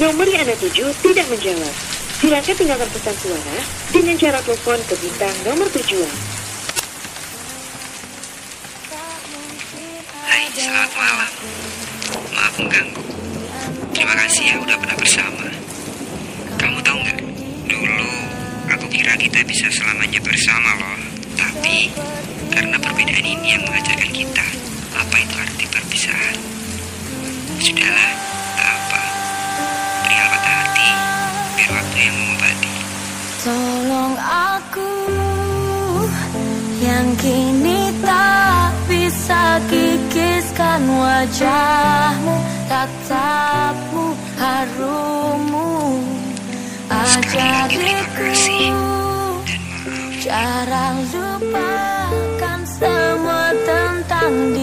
Nomor yang Anda tuju tidak menjawab. Silakan tinggalkan pesan suara dengan cara telepon ke bintang nomor tujuan. Hai, selamat malam. Maaf mengganggu. Terima kasih ya udah pernah bersama. Kamu tahu nggak? Dulu aku kira kita bisa selamanya bersama loh. Tapi karena perbedaan ini yang mengajarkan kita Tolong aku yang kini tak bisa kikiskan wajahmu, tatapmu, harummu. ajariku cara lupakan semua tentang dia.